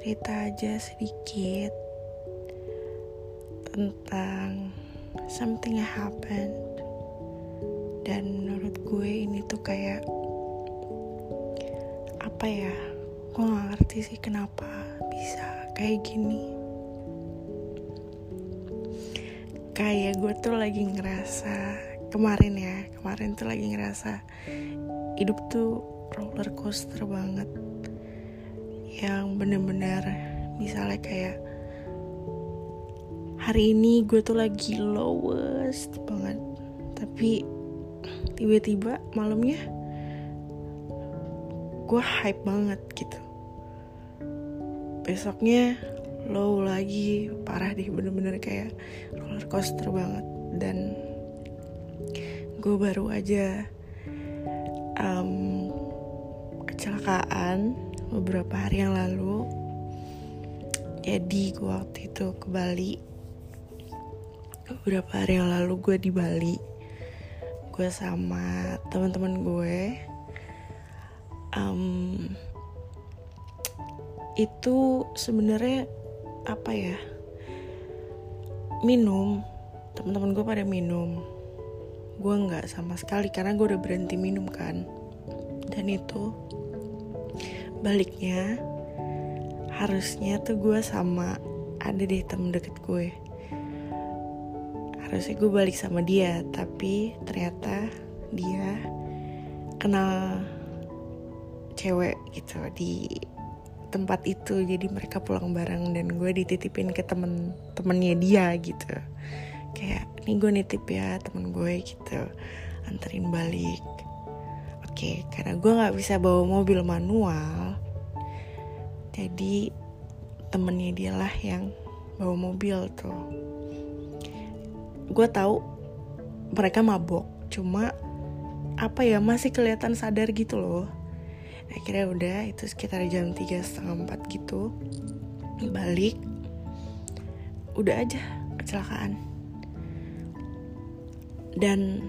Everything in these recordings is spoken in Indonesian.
cerita aja sedikit tentang something happened. Dan menurut gue ini tuh kayak apa ya gue gak ngerti sih kenapa bisa kayak gini. Kayak gue tuh lagi ngerasa kemarin ya kemarin tuh lagi ngerasa hidup tuh roller coaster banget yang bener-bener misalnya kayak hari ini gue tuh lagi lowest banget. Tapi tiba-tiba malamnya gue hype banget gitu. Besoknya low lagi parah deh bener-bener kayak roller coaster banget. Dan gue baru aja um, kecelakaan beberapa hari yang lalu. Jadi gue waktu itu ke Bali. Beberapa hari yang lalu gue di Bali. Gue sama teman-teman gue. Um, itu sebenarnya apa ya? Minum. Teman-teman gue pada minum. Gue nggak sama sekali karena gue udah berhenti minum kan. Dan itu baliknya harusnya tuh gue sama ada deh temen deket gue. Harusnya gue balik sama dia tapi ternyata dia kenal cewek gitu di tempat itu. Jadi mereka pulang bareng dan gue dititipin ke temen temennya dia gitu. Kayak nih gue nitip ya temen gue gitu. Anterin balik oke karena gue nggak bisa bawa mobil manual jadi temennya dia lah yang bawa mobil tuh. Gue tahu mereka mabok cuma apa ya masih kelihatan sadar gitu loh. Akhirnya udah itu sekitar jam tiga setengah empat gitu balik. Udah aja kecelakaan. Dan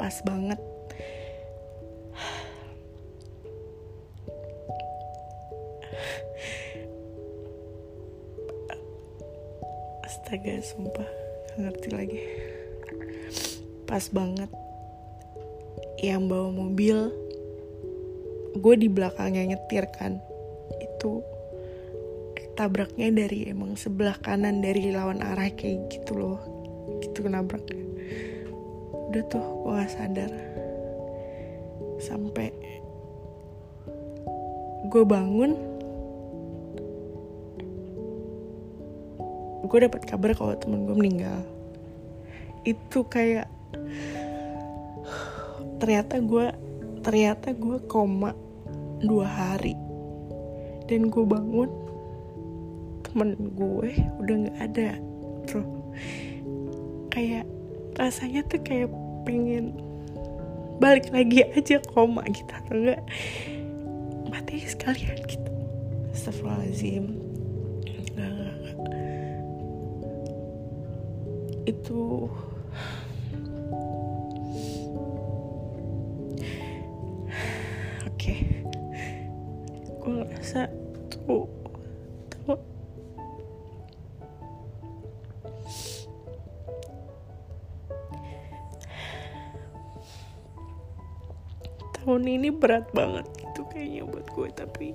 pas banget astaga sumpah gak ngerti lagi. Pas banget yang bawa mobil gue di belakangnya nyetir kan. Itu tabraknya dari emang sebelah kanan dari lawan arah kayak gitu loh. Gitu nabrak udah tuh gue gak sadar. Sampai gue bangun gue dapat kabar kalau temen gue meninggal. Itu kayak ternyata gue ternyata gue koma dua hari. Dan gue bangun temen gue udah nggak ada tuh kayak rasanya tuh kayak pengen balik lagi aja koma gitu atau enggak mati sekalian gitu. Astagfirullahaladzim itu oke. Gue ngerasa tuh. Tahun ini berat banget gitu kayaknya buat gue tapi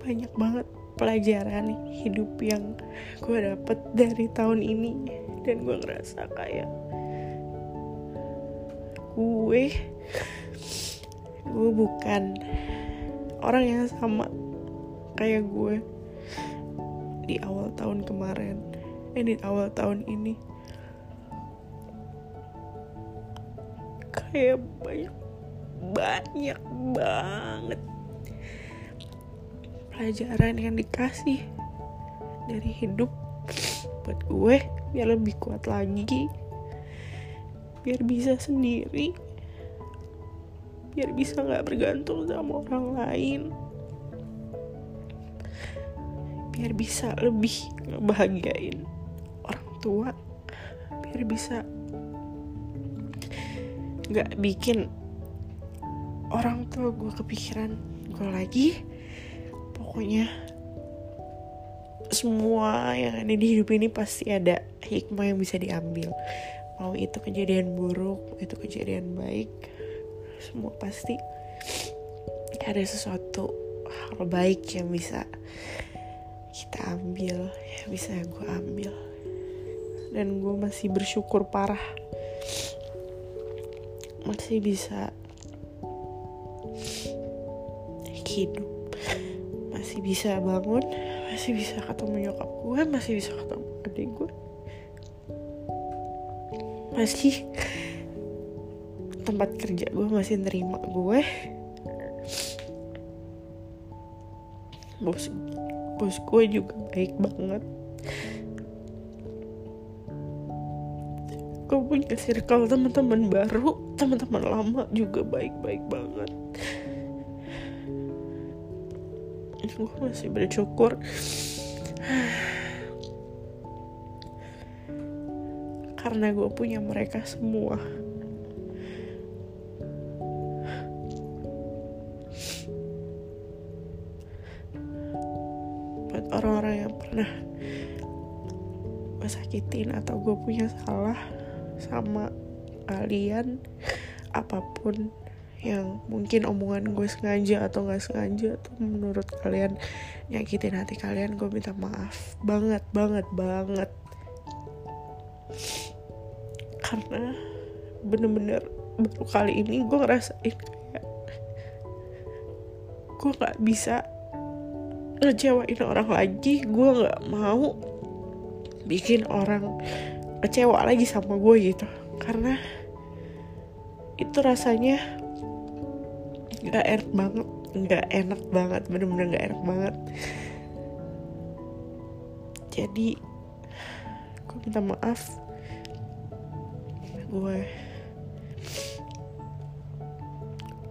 banyak banget pelajaran hidup yang gue dapet dari tahun ini. Dan gue ngerasa kayak gue gue bukan orang yang sama kayak gue di awal tahun kemarin. Eh di awal tahun ini. Kayak banyak banyak banget pelajaran yang dikasih dari hidup buat gue biar lebih kuat lagi biar bisa sendiri biar bisa nggak bergantung sama orang lain biar bisa lebih ngebahagiain orang tua biar bisa nggak bikin orang tua gue kepikiran gue lagi pokoknya semua yang ada di hidup ini pasti ada hikmah yang bisa diambil. Mau itu kejadian buruk itu kejadian baik semua pasti ada sesuatu hal baik yang bisa kita ambil yang bisa gue ambil. Dan gue masih bersyukur parah. Masih bisa hidup masih bisa bangun masih bisa ketemu nyokap gue masih bisa ketemu adik gue. Masih. Tempat kerja gue masih nerima gue. Bos bos gue juga baik banget. Gue punya circle teman-teman baru teman-teman lama juga baik-baik banget gue masih bersyukur. Karena gue punya mereka semua. Buat orang-orang yang pernah gue sakitin atau gue punya salah sama kalian apa pun yang mungkin omongan gue sengaja atau nggak sengaja tuh menurut kalian nyakitin hati kalian gue minta maaf banget banget banget. Karena bener-bener baru kali ini gue ngerasain kayak gue nggak bisa ngecewain orang lagi gue nggak mau bikin orang kecewa lagi sama gue gitu. Karena itu rasanya nggak enak banget. Nggak enak banget. Bener-bener nggak enak banget. Jadi gue minta maaf. Gue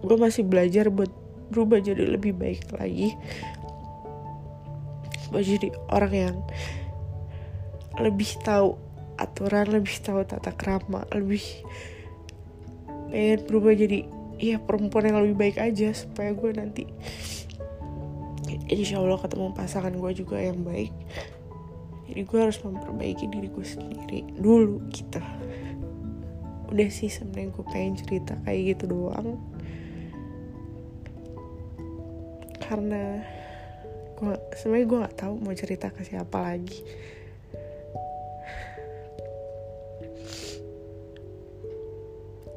gue masih belajar buat berubah jadi lebih baik lagi. Buat jadi orang yang lebih tahu aturan lebih tahu tata krama lebih pengen berubah jadi ya perempuan yang lebih baik aja supaya gue nanti insya Allah ketemu pasangan gue juga yang baik. Jadi gue harus memperbaiki diri gue sendiri dulu gitu. Udah sih sebenarnya gue pengen cerita kayak gitu doang. Karena gue sebenarnya gue nggak tahu mau cerita ke siapa lagi.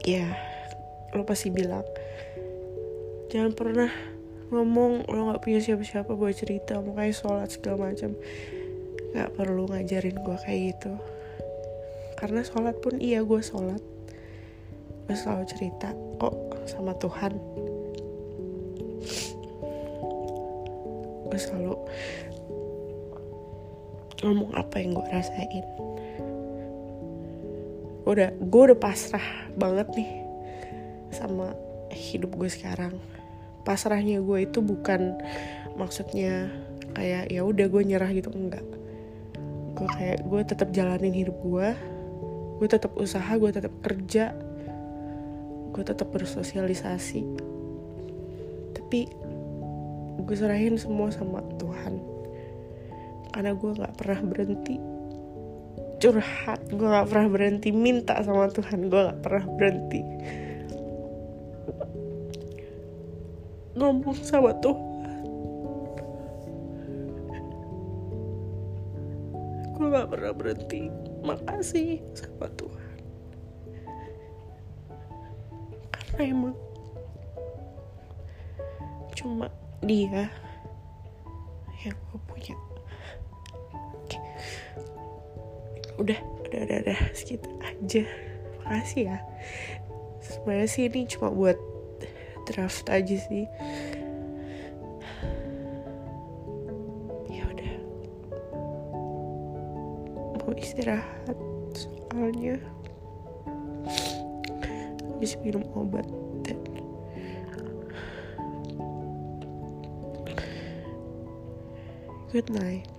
Ya lo pasti bilang jangan pernah ngomong lo nggak punya siapa-siapa buat cerita makanya sholat segala macam. Nggak perlu ngajarin gue kayak gitu. Karena sholat pun iya gue sholat. Gue selalu cerita kok sama Tuhan. Gue selalu ngomong apa yang gue rasain. Udah gue udah pasrah banget nih sama hidup gue sekarang. Pasrahnya gue itu bukan maksudnya kayak ya udah gue nyerah gitu enggak. Gue kayak gue tetap jalanin hidup gue gue tetap usaha gue tetap kerja gue tetap bersosialisasi. Tapi gue serahin semua sama Tuhan. Karena gue nggak pernah berhenti curhat gue gak pernah berhenti minta sama Tuhan gue gak pernah berhenti ngomong sama Tuhan. Gue gak pernah berhenti. Makasih sama Tuhan. Karena emang cuma dia yang gue punya. Udah udah udah, udah. Segitu aja. Makasih ya. Sebenarnya sih ini cuma buat draft aja sih. Ya udah. Mau istirahat soalnya. Habis minum obat dan good night